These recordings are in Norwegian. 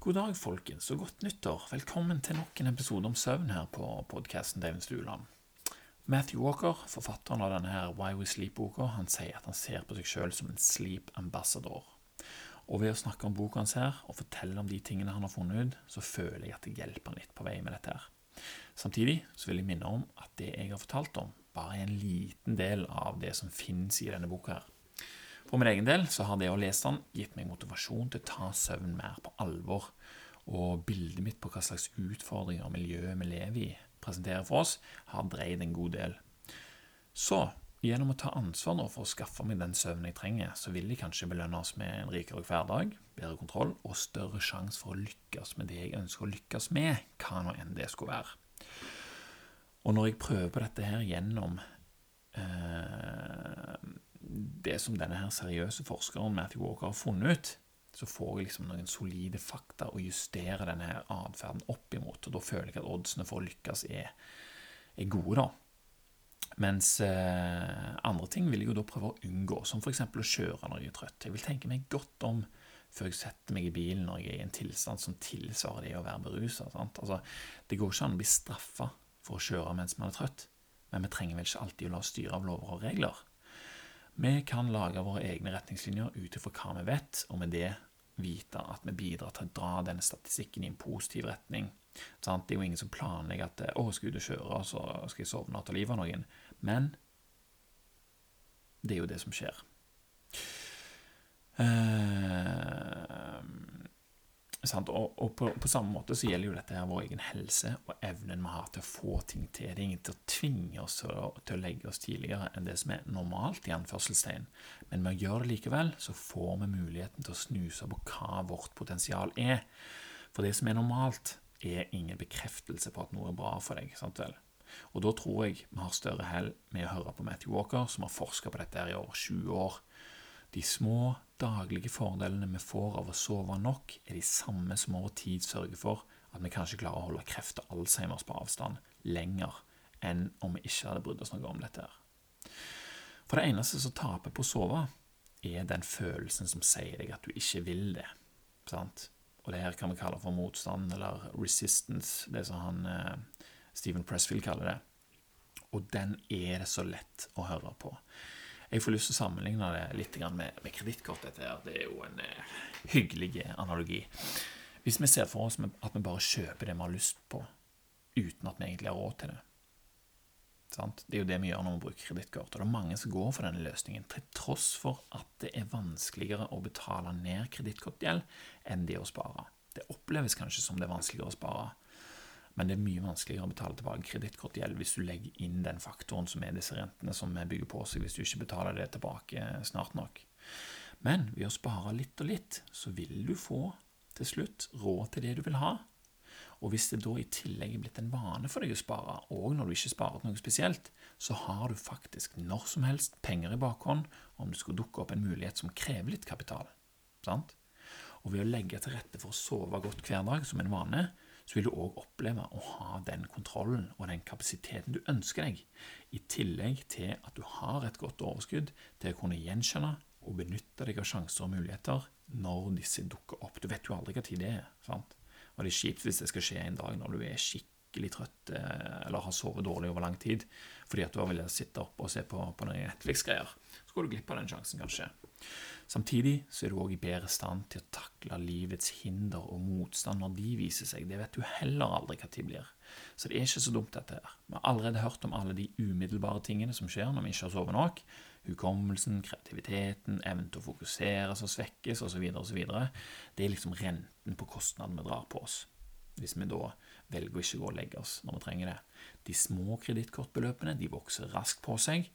God dag, folkens, og godt nyttår. Velkommen til nok en episode om søvn her på podkasten David Stuland. Matthew Walker, forfatteren av denne her Why We Sleep-boka, han sier at han ser på seg sjøl som en sleep ambassador. Og ved å snakke om boka hans her, og fortelle om de tingene han har funnet ut, så føler jeg at det hjelper litt på vei med dette her. Samtidig så vil jeg minne om at det jeg har fortalt om, bare er en liten del av det som finnes i denne boka her. For min egen del så har det å lese den gitt meg motivasjon til å ta søvn mer på alvor. Og bildet mitt på hva slags utfordringer og miljø vi lever i, presenterer for oss, har dreid en god del. Så gjennom å ta ansvar for å skaffe meg den søvnen jeg trenger, så vil jeg kanskje belønne oss med en rikere hverdag, bedre kontroll og større sjanse for å lykkes med det jeg ønsker å lykkes med, hva nå enn det skulle være. Og når jeg prøver på dette her gjennom eh, det som denne her seriøse forskeren Matthew Walker har funnet ut, så får jeg liksom noen solide fakta å justere denne her atferden opp imot. Og da føler jeg at oddsene for å lykkes er, er gode, da. Mens eh, andre ting vil jeg jo da prøve å unngå, som f.eks. å kjøre når jeg er trøtt. Jeg vil tenke meg godt om før jeg setter meg i bilen når jeg er i en tilstand som tilsvarer det å være berusa. Altså, det går ikke an å bli straffa for å kjøre mens man er trøtt, men vi trenger vel ikke alltid å la oss styre av lover og regler. Vi kan lage våre egne retningslinjer ut ifra hva vi vet, og med det vite at vi bidrar til å dra denne statistikken i en positiv retning. Det er jo ingen som planlegger at 'å, skal ut og kjøre, så skal jeg sovne og ta livet av noen'. Men det er jo det som skjer. Uh, og, og på, på, samme måte så gjelder jo dette her vår egen helse og evnen vi har til å få ting til. Det er ingen til å tvinge oss til å, til å legge oss tidligere enn det som er normalt, i anførselstegn. Men med å gjøre det likevel, så får vi muligheten til å snuse på hva vårt potensial er. For det som er normalt, er ingen bekreftelse på at noe er bra for deg. sant vel? Og da tror jeg vi har større hell med å høre på Matthew Walker, som har forska på dette her i over 20 år. De små, daglige fordelene vi får av å sove nok, er de samme som over tid sørger for at vi kanskje klarer å holde kreft og Alzheimers på avstand lenger enn om vi ikke hadde brydd oss noe om dette. her. For det eneste som taper på å sove, er den følelsen som sier deg at du ikke vil det. Sant? Og det her kan vi kalle for motstand, eller resistance, det som han eh, Stephen Pressfield kaller det. Og den er det så lett å høre på. Jeg får lyst til å sammenligne det litt med, med kredittkort. Det er jo en eh, hyggelig analogi. Hvis vi ser for oss at vi bare kjøper det vi har lyst på, uten at vi egentlig har råd til det. Det er jo det vi gjør når vi bruker kredittkort. Det er mange som går for denne løsningen, til tross for at det er vanskeligere å betale ned kredittkortgjeld enn det å spare. Det oppleves kanskje som det er vanskeligere å spare, men det er mye vanskeligere å betale tilbake kredittkortgjeld hvis du legger inn den faktoren som er disse rentene som bygger på seg hvis du ikke betaler det tilbake snart nok. Men ved å spare litt og litt, så vil du få til slutt råd til det du vil ha. Og hvis det da i tillegg er blitt en vane for deg å spare, og når du ikke sparer noe spesielt, så har du faktisk når som helst penger i bakhånd om det skulle dukke opp en mulighet som krever litt kapital. Sant? Og ved å legge til rette for å sove godt hver dag som en vane, så vil du òg oppleve å ha den kontrollen og den kapasiteten du ønsker deg, i tillegg til at du har et godt overskudd til å kunne gjenkjenne og benytte deg av sjanser og muligheter når disse dukker opp. Du vet jo aldri hva tid det er. sant? Og det er kjipt hvis det skal skje en dag når du er skikkelig trøtt eh, eller har sovet dårlig over lang tid fordi at du har villet sitte opp og se på, på noen Netflix-greier. Så går du glipp av den sjansen, kanskje. Samtidig så er du òg i bedre stand til å takle livets hinder og motstand når de viser seg. Det vet du heller aldri hva tid blir. Så det er ikke så dumt, dette her. Vi har allerede hørt om alle de umiddelbare tingene som skjer når vi ikke har sovet nok. Hukommelsen, kreativiteten, evnen til å fokusere som svekkes, osv., osv. Det er liksom renten på kostnaden vi drar på oss. Hvis vi da velger å ikke gå og legge oss når vi trenger det. De små kredittkortbeløpene de vokser raskt på seg,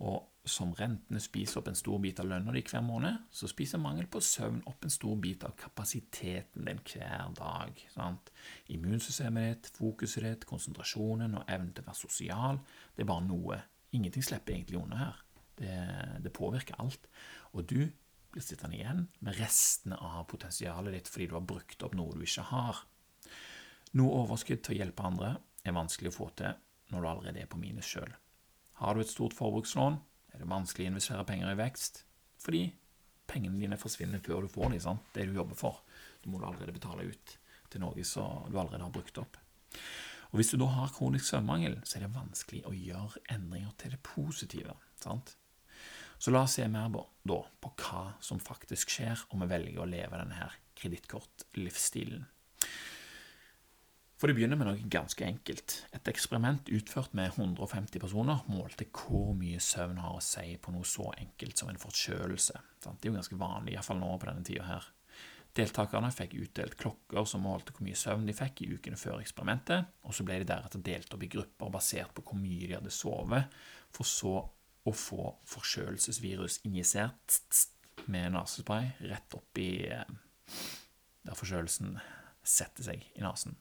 og som rentene spiser opp en stor bit av lønna di hver måned, så spiser mangel på søvn opp en stor bit av kapasiteten din hver dag. Sant? Immunsystemet ditt, fokuset ditt, konsentrasjonen og evnen til å være sosial, det er bare noe. Ingenting slipper egentlig unna her. Det, det påvirker alt. Og du blir sittende igjen med restene av potensialet ditt fordi du har brukt opp noe du ikke har. Noe overskudd til å hjelpe andre er vanskelig å få til når du allerede er på minus sjøl. Har du et stort forbrukslån, er det vanskelig å investere penger i vekst, fordi pengene dine forsvinner før du får dem, sant? det du jobber for. Du må du allerede betale ut til noe som du allerede har brukt opp. Og Hvis du da har kronisk søvnmangel, så er det vanskelig å gjøre endringer til det positive. sant? Så la oss se mer på, da, på hva som faktisk skjer om vi velger å leve denne kredittkortlivsstilen. For det begynner med noe ganske enkelt. Et eksperiment utført med 150 personer målte hvor mye søvn har å si på noe så enkelt som en forkjølelse. Det er jo ganske vanlig, iallfall nå på denne tida her. Deltakerne fikk utdelt klokker som målte hvor mye søvn de fikk i ukene før eksperimentet, og så ble de deretter delt opp i grupper basert på hvor mye de hadde sovet, for så å få forkjølelsesvirus injisert med nesespray rett opp i eh, der forkjølelsen setter seg i nesen.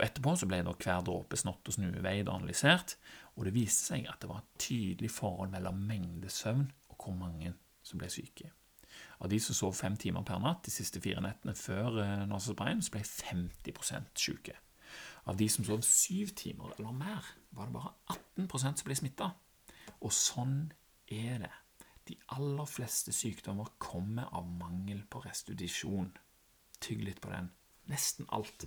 Og Etterpå så ble da hver dråpe snott og snue veid analysert, og det viste seg at det var et tydelig forhold mellom mengde søvn og hvor mange som ble syke. Av de som sov fem timer per natt de siste fire nettene før eh, så ble 50% syke. Av de som sov syv timer eller mer, var det bare 18% som ble smitta. Og sånn er det. De aller fleste sykdommer kommer av mangel på restitusjon. Tygg litt på den. Nesten alt.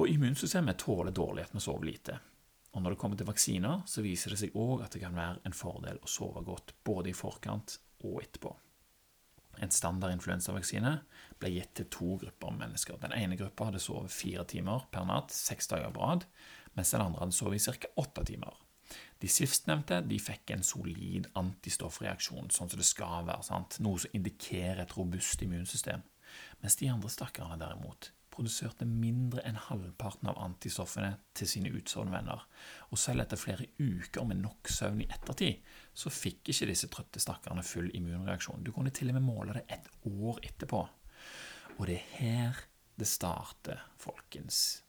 Og immunsystemet tåler dårlig at vi sover lite. Og når det kommer til vaksiner, så viser det seg òg at det kan være en fordel å sove godt både i forkant og etterpå. En standard influensavaksine ble gitt til to grupper mennesker. Den ene gruppa hadde sovet fire timer per natt seks dager på rad, mens den andre hadde sovet i ca. åtte timer. De sistnevnte de fikk en solid antistoffreaksjon, sånn som det skal være, sant? noe som indikerer et robust immunsystem, mens de andre stakkarene derimot produserte mindre enn halvparten av antistoffene til sine utsovne venner, og selv etter flere uker med nok søvn i ettertid, så fikk ikke disse trøtte stakkarene full immunreaksjon. Du kunne til og med måle det et år etterpå. Og det er her det starter, folkens.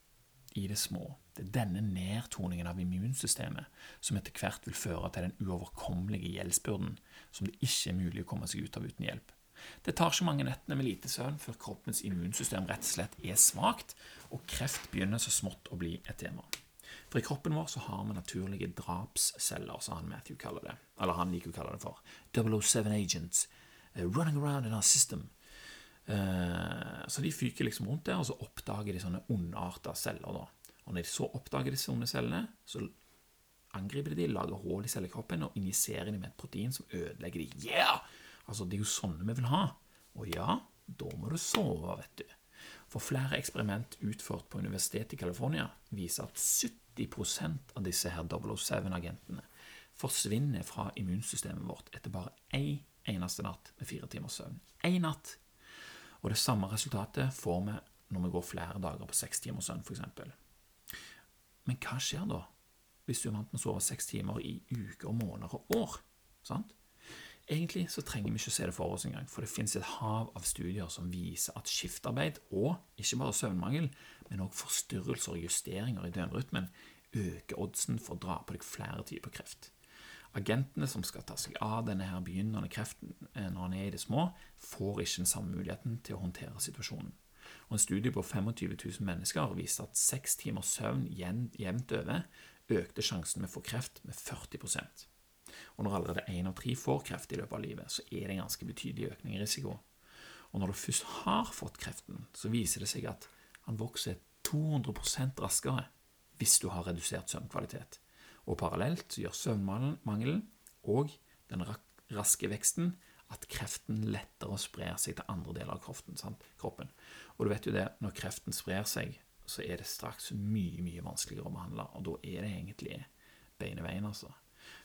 I det små. Det er denne nedtoningen av immunsystemet som etter hvert vil føre til den uoverkommelige gjeldsbyrden som det ikke er mulig å komme seg ut av uten hjelp. Det tar ikke mange nettene med lite søvn før kroppens immunsystem rett og slett er svakt, og kreft begynner så smått å bli et tema. For i kroppen vår så har vi naturlige drapsceller, som han Matthew kaller det. Eller han liker å kalle det for 007 agents uh, running around in our system. Uh, så de fyker liksom rundt der, og så oppdager de sånne ondarta celler. da. Og når de så oppdager disse onde cellene, så angriper de lager hull i cellekroppen og injiserer de med et protein som ødelegger de. Yeah! Altså, det er jo sånne vi vil ha. Og ja, da må du sove, vet du. For flere eksperiment utført på Universitetet i California viser at 70% av disse her 007-agentene forsvinner fra immunsystemet vårt etter bare én eneste natt med fire timers søvn. Én natt! Og det samme resultatet får vi når vi går flere dager på seks timers søvn, f.eks. Men hva skjer da, hvis du er vant med å sove seks timer i uker, måneder og år? Sant? Egentlig så trenger vi ikke å se det for oss engang, for det finnes et hav av studier som viser at skiftarbeid og ikke bare søvnmangel, men også forstyrrelser og justeringer i døgnrytmen øker oddsen for å dra på deg flere typer kreft. Agentene som skal ta seg av denne her begynnende kreften eh, når han er i det små, får ikke den samme muligheten til å håndtere situasjonen. Og En studie på 25 000 mennesker viste at seks timers søvn jevnt over økte sjansen med å få kreft med 40 og når allerede én av tre får kreft i løpet av livet, så er det en ganske betydelig økning i risiko. Og når du først har fått kreften, så viser det seg at han vokser 200% raskere hvis du har redusert søvnkvalitet. Og parallelt så gjør søvnmangelen og den raske veksten at kreften lettere sprer seg til andre deler av kroften, kroppen. Og du vet jo det, når kreften sprer seg, så er det straks mye, mye vanskeligere å behandle. Og da er det egentlig beine veien, altså.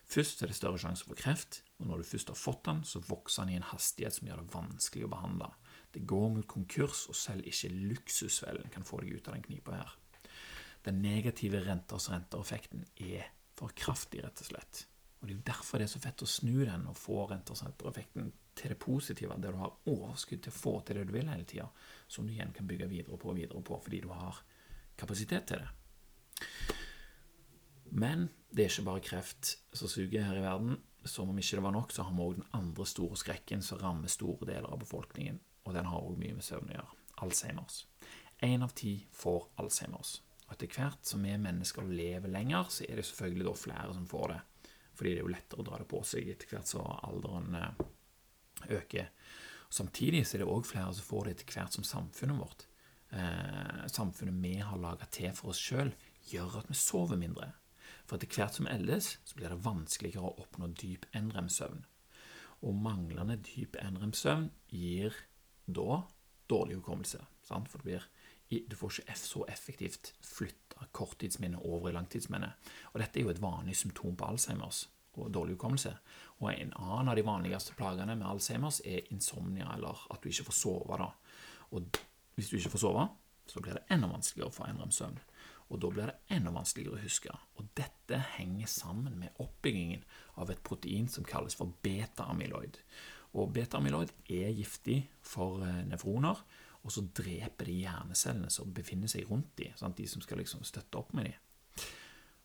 Først er det større sjanse for kreft, og når du først har fått den, så vokser den i en hastighet som gjør det vanskelig å behandle. Det går mot konkurs, og selv ikke luksusfellen kan få deg ut av den knipa her. Den negative renters rentereffekten er for kraftig, rett og slett. Og Det er derfor det er så fett å snu den og få renters rentereffekten til det positive, der du har overskudd til å få til det du vil hele tida, som du igjen kan bygge videre på og videre på fordi du har kapasitet til det. Men det er ikke bare kreft som suger her i verden. Som om ikke det var nok, så har vi òg den andre store skrekken som rammer store deler av befolkningen, og den har òg mye med søvn å gjøre. Alzheimers. Én av ti får Alzheimers. Og etter hvert som vi mennesker lever lenger, så er det selvfølgelig da flere som får det. Fordi det er jo lettere å dra det på seg etter hvert som alderen eh, øker. Samtidig så er det òg flere som får det etter hvert som samfunnet vårt, eh, samfunnet vi har laga til for oss sjøl, gjør at vi sover mindre. For etter hvert som eldes, så blir det vanskeligere å oppnå dyp NREM-søvn. Og manglende dyp NREM-søvn gir da dårlig hukommelse. Sant? For blir, du får ikke så effektivt flytta korttidsminnet over i langtidsminnet. Og dette er jo et vanlig symptom på Alzheimers og dårlig hukommelse. Og en annen av de vanligste plagene med Alzheimers er insomnia, eller at du ikke får sove. da. Og hvis du ikke får sove, så blir det enda vanskeligere å få NREM-søvn. Og da blir det enda vanskeligere å huske. Og dette henger sammen med oppbyggingen av et protein som kalles for beta-amyloid. Og beta-amyloid er giftig for eh, nevroner, og så dreper de hjernecellene som befinner seg rundt dem, sant? de som skal liksom støtte opp med dem.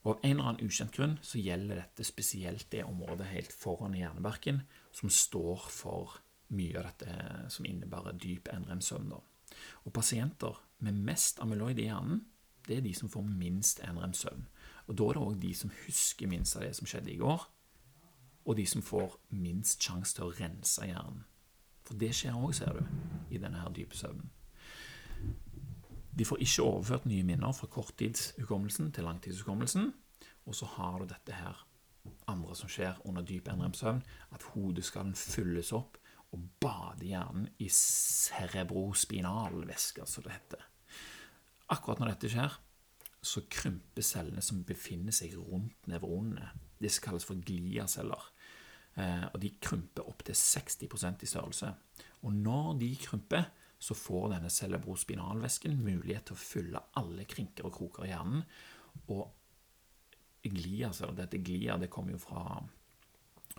Og Av en eller annen ukjent grunn så gjelder dette spesielt det området helt foran hjernebarken, som står for mye av dette som innebærer dyp NREM-søvn. Og Pasienter med mest amyloid i hjernen det er de som får minst NREM-søvn. Og Da er det òg de som husker minst av det som skjedde i går, og de som får minst sjanse til å rense hjernen. For det skjer òg, ser du, i denne her dype søvnen. De får ikke overført nye minner fra korttidshukommelsen til langtidshukommelsen. Og så har du dette her andre som skjer under dyp NREM-søvn, at hodeskallen fylles opp og bader hjernen i cerebrospinalvæske, som det heter. Akkurat når dette skjer, så krymper cellene som befinner seg rundt nevronene. Disse kalles for gliaceller. Eh, og de krymper opp til 60% i størrelse. Og når de krymper, så får denne celebrospinalvæsken mulighet til å fylle alle krinker og kroker i hjernen. Og glia, altså dette glia, det kommer jo fra,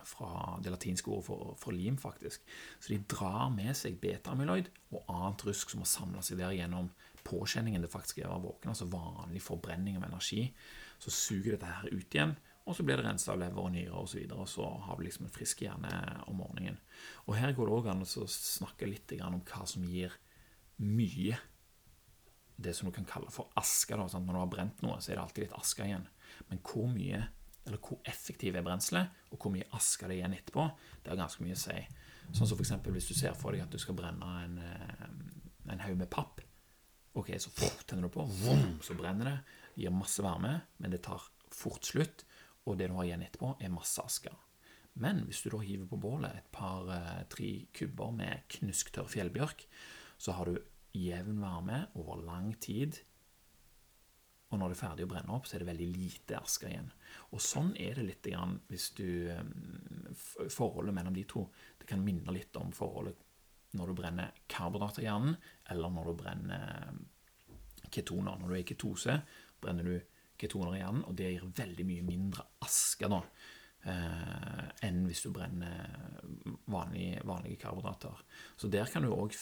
fra det latinske ordet for, for, lim, faktisk. Så de drar med seg beta-amyloid og annet rusk som har samla seg der gjennom påkjenningen det faktisk er å være våken, altså vanlig forbrenning av energi. Så suger dette her ut igjen, og så blir det rensa av lever og nyrer så videre, og så har du liksom en frisk hjerne om morgenen. Og Her går det òg an å snakke litt om hva som gir mye det som du kan kalle for aske. Da, Når du har brent noe, så er det alltid litt aske igjen. Men hvor mye, eller hvor effektiv er brenselet, og hvor mye aske det er igjen etterpå, det har ganske mye å si. Sånn som f.eks. hvis du ser for deg at du skal brenne en, eh, en haug med papp. Ok, Så tenner du på, vroom, så brenner det. Det gir masse varme, men det tar fort slutt og det du har igjen etterpå, er masse aske. Men hvis du da hiver på bålet et par-tre eh, kubber med knusktørr fjellbjørk, så har du jevn varme over lang tid. Og når det er ferdig å brenne opp, så er det veldig lite aske igjen. Og sånn er det litt grann hvis du eh, Forholdet mellom de to det kan minne litt om forholdet når du brenner karbohydrater i hjernen, eller når du brenner eh, ketoner. Når du er i ketose, brenner du ketoner i hjernen, og det gir veldig mye mindre aske da, eh, enn hvis du brenner vanlige, vanlige karbohydrater. Så der kan du òg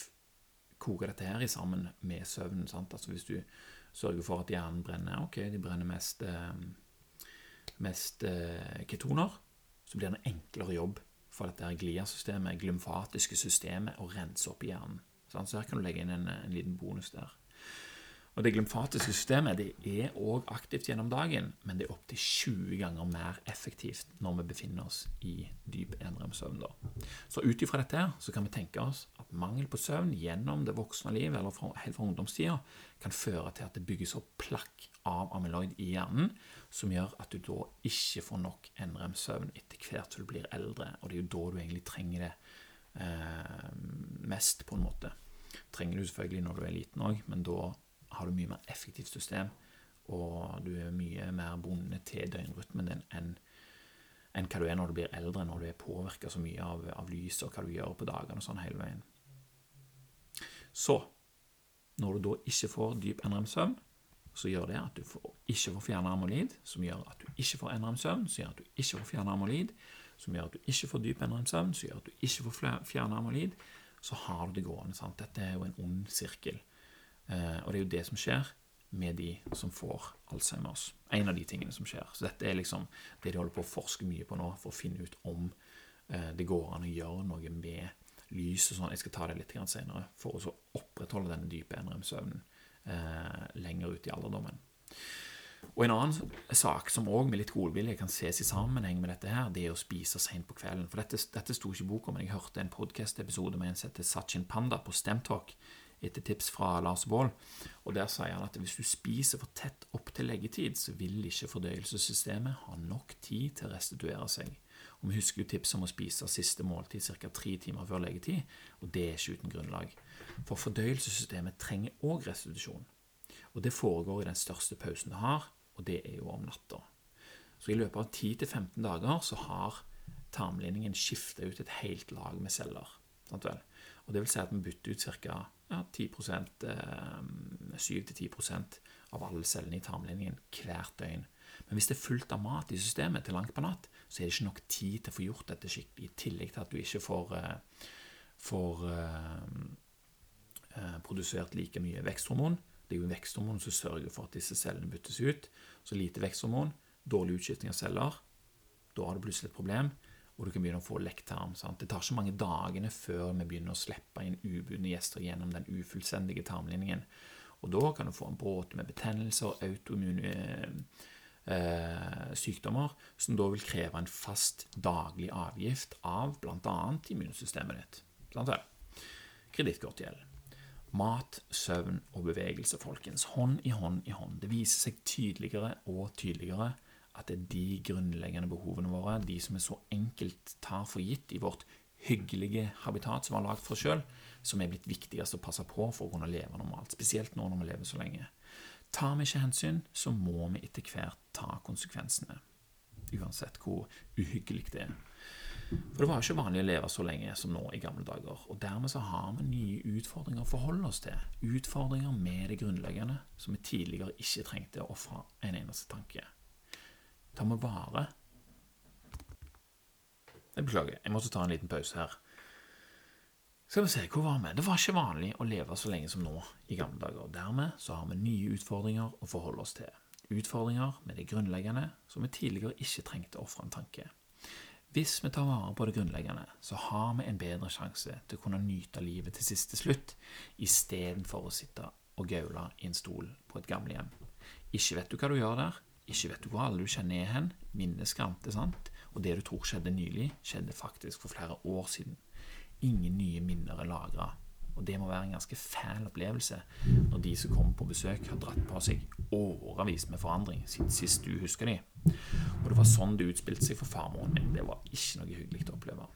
koke dette her i sammen med søvnen. Altså Hvis du sørger for at hjernen brenner ok, de brenner mest, eh, mest ketoner, så blir det en enklere jobb for dette gliasystemet, glymfatiske systemet, og rense opp i hjernen. Så her kan du legge inn en, en liten bonus der. Og Det glymfatiske systemet det er òg aktivt gjennom dagen, men det er opptil 20 ganger mer effektivt når vi befinner oss i dyp NREM-søvn. Så ut ifra dette så kan vi tenke oss at mangel på søvn gjennom det voksne liv, eller fra, helt fra ungdomstida, kan føre til at det bygges opp plakk av amyloid i hjernen, som gjør at du da ikke får nok NREM-søvn etter hvert som du blir eldre. Og det er jo da du egentlig trenger det eh, mest, på en måte. Trenger du selvfølgelig når du er liten òg, men da har du mye mer effektivt system, og du er mye mer bundet til døgnrytmen din enn enn hva du er når du blir eldre, når du er påvirka så mye av, av lyset og hva du gjør på dagene og sånn hele veien. Så, når du da ikke får dyp NREM-søvn, så gjør det at du får, ikke får fjerna amolid, som gjør at du ikke får NREM-søvn, som gjør at du ikke får fjerna amolid, som gjør at du ikke får dyp NREM-søvn, som gjør at du ikke får fjerna amolid, så har du det gående. sant? Dette er jo en ond sirkel. Eh, og det er jo det som skjer med de som får Alzheimers. En av de tingene som skjer. Så dette er liksom det de holder på å forske mye på nå, for å finne ut om eh, det går an å gjøre noe med lys og sånn. Jeg skal ta det litt senere, for å opprettholde denne dype NREM-søvnen eh, lenger ut i alderdommen. Og En annen sak som også med litt godvilje kan ses i sammenheng med dette, her, det er å spise sent på kvelden. For Dette, dette sto ikke i boka, men jeg hørte en podkast-episode med en som heter Sachin Panda på Stemtalk, etter tips fra Lars Baal. Og Der sier han at hvis du spiser for tett opp til leggetid, så vil ikke fordøyelsessystemet ha nok tid til å restituere seg. Og Vi husker jo tipset om å spise siste måltid ca. tre timer før leggetid, og det er ikke uten grunnlag. For fordøyelsessystemet trenger òg restitusjon. Og det foregår i den største pausen det har, og det er jo om natta. Så i løpet av 10-15 dager så har tarmlinjen skifta ut et helt lag med celler. Sant vel? Og det vil si at vi bytter ut ca. Ja, 7-10% av alle cellene i tarmlinjen hvert døgn. Men hvis det er fullt av mat i systemet til langt på natt, så er det ikke nok tid til å få gjort dette skikkelig, i tillegg til at du ikke får, eh, får uh, uh, produsert like mye veksthormon. Det er jo veksthormon som sørger for at disse cellene byttes ut. Så lite veksthormon, dårlig utskifting av celler, da har du plutselig et problem, og du kan begynne å få lekktarm. Det tar ikke mange dagene før vi begynner å slippe inn ubudne gjester gjennom den ufullstendige tarmlinjen. Og da kan du få en bråte med betennelser og autoimmune eh, sykdommer, som da vil kreve en fast daglig avgift av bl.a. immunsystemet ditt. Kredittkortgjeld. Mat, søvn og bevegelse, folkens. Hånd i hånd i hånd. Det viser seg tydeligere og tydeligere at det er de grunnleggende behovene våre, de som vi så enkelt tar for gitt i vårt hyggelige habitat som vi har lagd for oss sjøl, som er blitt viktigst å passe på for å kunne leve normalt. Spesielt nå når vi lever så lenge. Tar vi ikke hensyn, så må vi etter hvert ta konsekvensene. Uansett hvor uhyggelig det er. For det var ikke vanlig å leve så lenge som nå i gamle dager. Og dermed så har vi nye utfordringer å forholde oss til. Utfordringer med det grunnleggende som vi tidligere ikke trengte å ofre en eneste tanke. Tar vi vare Jeg beklager, jeg måtte ta en liten pause her. Skal vi se, hvor var vi? Det var ikke vanlig å leve så lenge som nå i gamle dager. Dermed så har vi nye utfordringer å forholde oss til. Utfordringer med det grunnleggende som vi tidligere ikke trengte å ofre en tanke. Hvis vi tar vare på det grunnleggende, så har vi en bedre sjanse til å kunne nyte livet til siste slutt, istedenfor å sitte og gaule i en stol på et gamlehjem. Ikke vet du hva du gjør der, ikke vet du hvor alle du kjenner er hen, minnet skrante, sant, og det du tror skjedde nylig, skjedde faktisk for flere år siden. Ingen nye minner er lagra, og det må være en ganske fæl opplevelse når de som kommer på besøk, har dratt på seg årevis med forandring siden sist du husker de. Og det var sånn det utspilte seg for farmoren min. Det var ikke noe hyggelig å oppleve.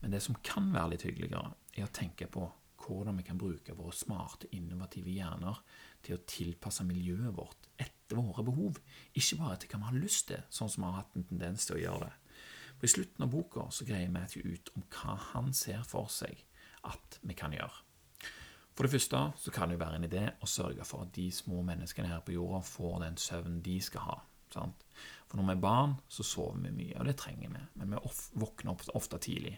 Men det som kan være litt hyggeligere, er å tenke på hvordan vi kan bruke våre smarte, innovative hjerner til å tilpasse miljøet vårt etter våre behov, ikke bare til hva vi har lyst til, sånn som vi har hatt en tendens til å gjøre det. For I slutten av boka så greier Matthew ut om hva han ser for seg at vi kan gjøre. For det første så kan det jo være en idé å sørge for at de små menneskene her på jorda får den søvnen de skal ha. Sant? For når vi er barn, så sover vi mye, og det trenger vi, men vi våkner opp ofte tidlig.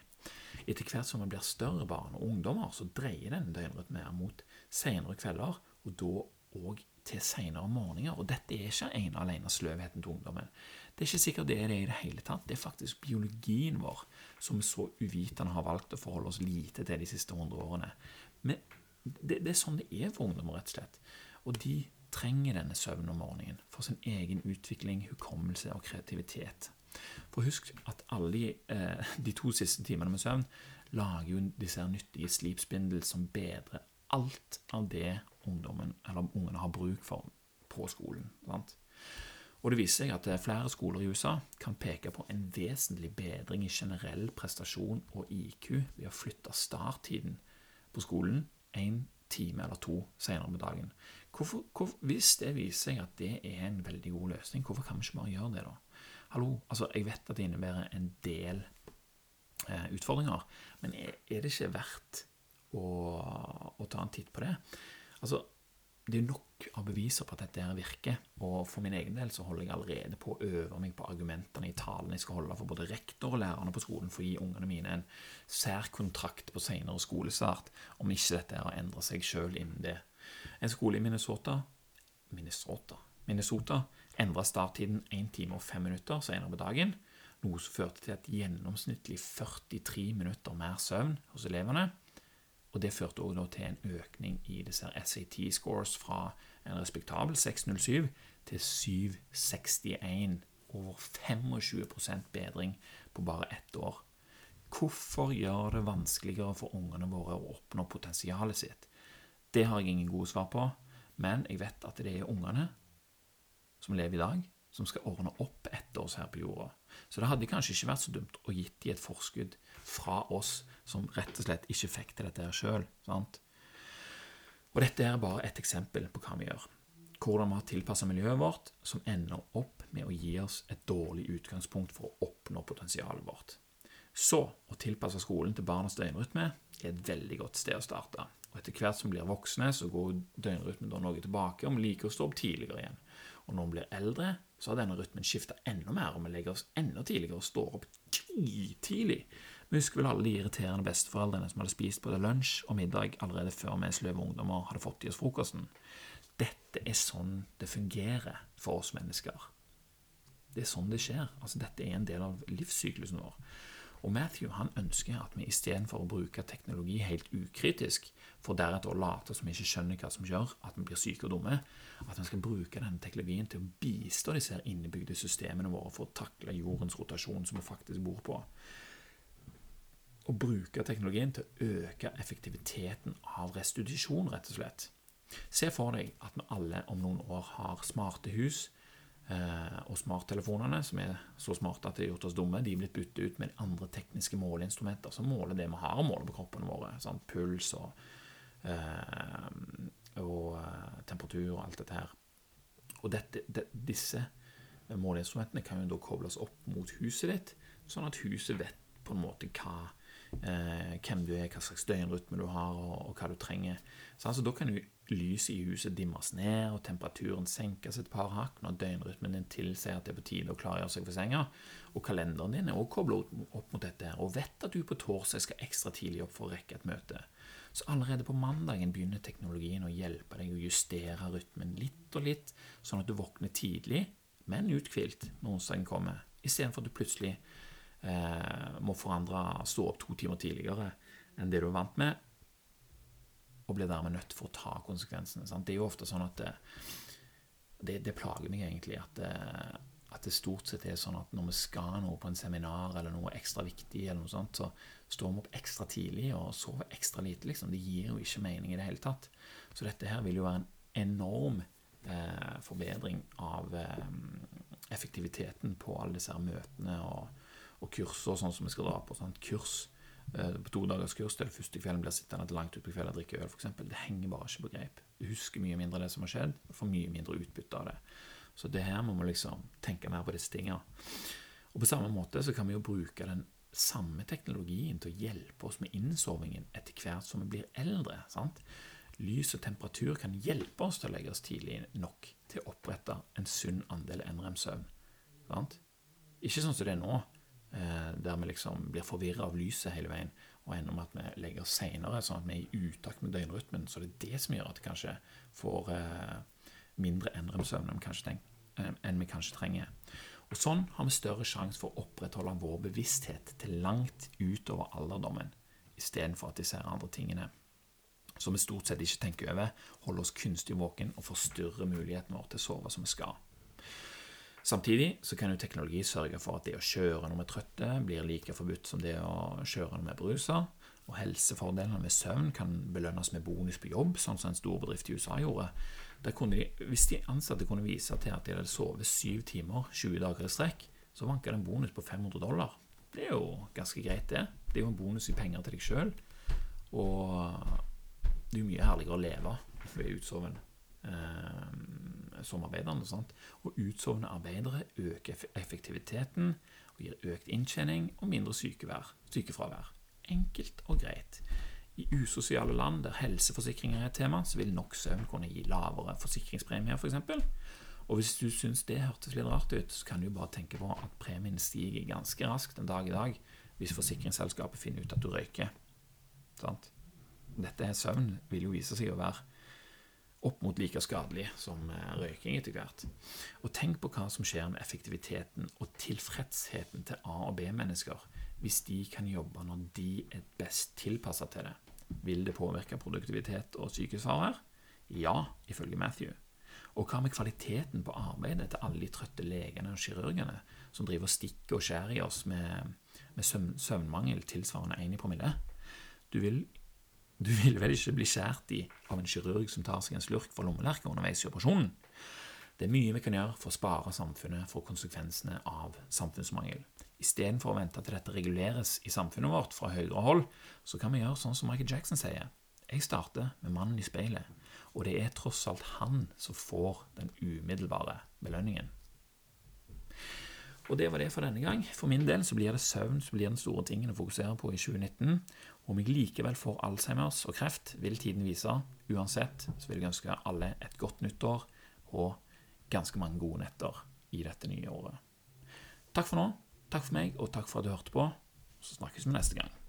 Etter hvert som vi blir større barn og ungdommer, så dreier den døgnrytmen mer mot senere kvelder, og da òg til senere morgener. Og dette er ikke ene og alene sløvheten til ungdommen. Det er ikke sikkert det er det i det hele tatt. Det er faktisk biologien vår som vi så uvitende har valgt å forholde oss lite til de siste hundre årene. Men det, det, er sånn det er for ungdommer, rett og slett. Og de trenger denne søvnen om morgenen for sin egen utvikling, hukommelse og kreativitet. For husk at alle eh, de to siste timene med søvn lager jo disse nyttige slipspindel som bedrer alt av det ungdommen, eller ungene har bruk for på skolen. Sant? Og det viser seg at flere skoler i USA kan peke på en vesentlig bedring i generell prestasjon og IQ ved å flytte starttiden på skolen en time eller to senere med dagen. Hvorfor, hvor, hvis det viser seg at det er en veldig god løsning, hvorfor kan vi ikke bare gjøre det, da? Hallo, altså, Jeg vet at det innebærer en del eh, utfordringer, men er, er, det ikke verdt å, å ta en titt på det? Altså, det er nok av beviser på at dette her virker. Og for min egen del så holder jeg allerede på å øve meg på argumentene i talen jeg skal holde for både rektor og lærerne på skolen for å gi ungene mine en særkontrakt på senere skolestart, om ikke dette her å endre seg sjøl innen det. En skole i Minnesota Minnesota, Minnesota endra starttiden 1 time og 5 minutter senere på dagen, noe som førte til et gjennomsnittlig 43 minutter mer søvn hos elevene. Og det førte også til en økning i disse SAT-scores fra en respektabel 607 til 761. Over 25% bedring på bare ett år. Hvorfor gjør det vanskeligere for ungene våre å oppnå potensialet sitt? Det har jeg ingen gode svar på, men jeg vet at det er ungene som lever i dag, som skal ordne opp etter oss her på jorda. Så det hadde kanskje ikke vært så dumt å gitt de et forskudd fra oss som rett og slett ikke fikk til dette her sjøl. Og dette er bare et eksempel på hva vi gjør. Hvordan vi har tilpassa miljøet vårt, som ender opp med å gi oss et dårlig utgangspunkt for å oppnå potensialet vårt. Så å tilpasse skolen til barnas døgnrytme er et veldig godt sted å starte. Og Etter hvert som vi blir voksne, så går døgnrytmen da noe tilbake, og vi liker å stå opp tidligere igjen. Og når vi blir eldre, så har denne rytmen skifta enda mer, og vi legger oss enda tidligere og står opp tidlig. Vi husker vel alle de irriterende besteforeldrene som hadde spist både lunsj og middag allerede før vi sløve ungdommer hadde fått i oss frokosten. Dette er sånn det fungerer for oss mennesker. Det er sånn det skjer. Altså, dette er en del av livssyklusen vår. Og Matthew han ønsker at vi istedenfor å bruke teknologi helt ukritisk, for deretter å late som vi ikke skjønner hva som gjør at vi blir syke og dumme, at vi skal bruke denne teknologien til å bistå disse her innebygde systemene våre for å takle jordens rotasjon som vi faktisk bor på. Å bruke teknologien til å øke effektiviteten av restitusjon, rett og slett. Se for deg at vi alle om noen år har smarte hus og smarttelefonene, som er så smarte at de har gjort oss dumme, de er blitt byttet ut med andre tekniske måleinstrumenter som måler det vi har å måle på kroppene våre. Sant? Puls og, eh, og eh, temperatur og alt dette her. Og dette, det, disse måleinstrumentene kan jo da kobles opp mot huset ditt, sånn at huset vet på en måte hva eh, hvem du er, hva slags døgnrytme du har, og, og hva du trenger. Så altså, Da kan jo lyset i huset dimmes ned, og temperaturen senkes et par hakk når døgnrytmen din tilsier at det er på tide å klargjøre seg for senga. Og kalenderen din er også koblet opp mot dette og vet at du på torsdag skal ekstra tidlig opp for å rekke et møte. Så allerede på mandagen begynner teknologien å hjelpe deg å justere rytmen litt og litt, sånn at du våkner tidlig, men uthvilt når onsdagen kommer, istedenfor at du plutselig eh, må forandre stå opp to timer tidligere enn det du er vant med, og blir dermed nødt for å ta konsekvensene. Sant? Det er jo ofte sånn at det, det, det plager meg egentlig at det, at det, stort sett er sånn at når vi skal noe på en seminar eller noe ekstra viktig, eller noe sånt, så står vi opp ekstra tidlig og sover ekstra lite. Liksom. Det gir jo ikke mening i det hele tatt. Så dette her vil jo være en enorm eh, forbedring av eh, effektiviteten på alle disse her møtene og og kurser sånn som vi skal dra på. Sant? Kurs eh, på to dagers kurs der første kvelden blir sittende til langt utpå kvelden og drikke øl, f.eks. Det henger bare ikke på greip. Du husker mye mindre det som har skjedd, og får mye mindre utbytte av det. Så det her må vi liksom tenke mer på disse tingene. Og på samme måte så kan vi jo bruke den samme teknologien til å hjelpe oss med innsovingen etter hvert som vi blir eldre. sant? Lys og temperatur kan hjelpe oss til å legge oss tidlig nok til å opprette en sunn andel NREM-søvn. Ikke sånn som det er nå, Eh, der vi liksom blir forvirra av lyset hele veien og ender med at vi legger oss seinere, sånn at vi er i utakt med døgnrytmen. Så det er det som gjør at vi kanskje får eh, mindre NREM-søvn eh, enn vi kanskje trenger. Og Sånn har vi større sjanse for å opprettholde vår bevissthet til langt utover alderdommen, istedenfor at disse andre tingene som vi stort sett ikke tenker over, holder oss kunstig våken og forstyrrer muligheten vår til å sove som vi skal. Samtidig så kan jo teknologi sørge for at det å kjøre når vi er trøtte, blir like forbudt som det å kjøre når vi er berusa. Og helsefordelene med søvn kan belønnes med bonus på jobb, sånn som en stor bedrift i USA gjorde. De, hvis de ansatte kunne vise til at de hadde sovet syv timer 20 dager i strekk, så vanka det en bonus på 500 dollar. Det er jo ganske greit, det. Det er jo en bonus i penger til deg sjøl. Og det er jo mye herligere å leve ved utsoven. Um, som arbeiderne. Sant? Og utsovne arbeidere øker effektiviteten og gir økt inntjening og mindre sykevær, sykefravær. Enkelt og greit. I usosiale land der helseforsikringer er et tema, så vil nok søvn kunne gi lavere forsikringspremier, f.eks. For og hvis du syns det hørtes litt rart ut, så kan du bare tenke på at premien stiger ganske raskt en dag i dag hvis forsikringsselskapet finner ut at du røyker. Sant? Dette er søvn vil jo vise seg å være opp mot like skadelig som eh, røyking etter hvert. Og tenk på hva som skjer med effektiviteten og tilfredsheten til A- og B-mennesker hvis de kan jobbe når de er best tilpassa til det. Vil det påvirke produktivitet og sykehusfravær? Ja, ifølge Matthew. Og hva med kvaliteten på arbeidet til alle de trøtte legene og kirurgene som driver og stikker og skjærer i oss med, med søvn, søvnmangel tilsvarende 1 i promille? Du vil, du vil vel ikke bli skåret i av en kirurg som tar seg en slurk fra lommelerka underveis i operasjonen? Det er mye vi kan gjøre for å spare samfunnet for konsekvensene av samfunnsmangel. Istedenfor å vente til dette reguleres i samfunnet vårt fra høyere hold, så kan vi gjøre sånn som Michael Jackson sier. Jeg starter med mannen i speilet, og det er tross alt han som får den umiddelbare belønningen. Og det var det for denne gang. For min del så blir det søvn som blir den store tingen å fokusere på i 2019. Om jeg likevel får Alzheimers og kreft, vil tiden vise. Uansett så vil jeg ønske alle et godt nyttår og ganske mange gode netter i dette nye året. Takk for nå. Takk for meg, og takk for at du hørte på. Så snakkes vi neste gang.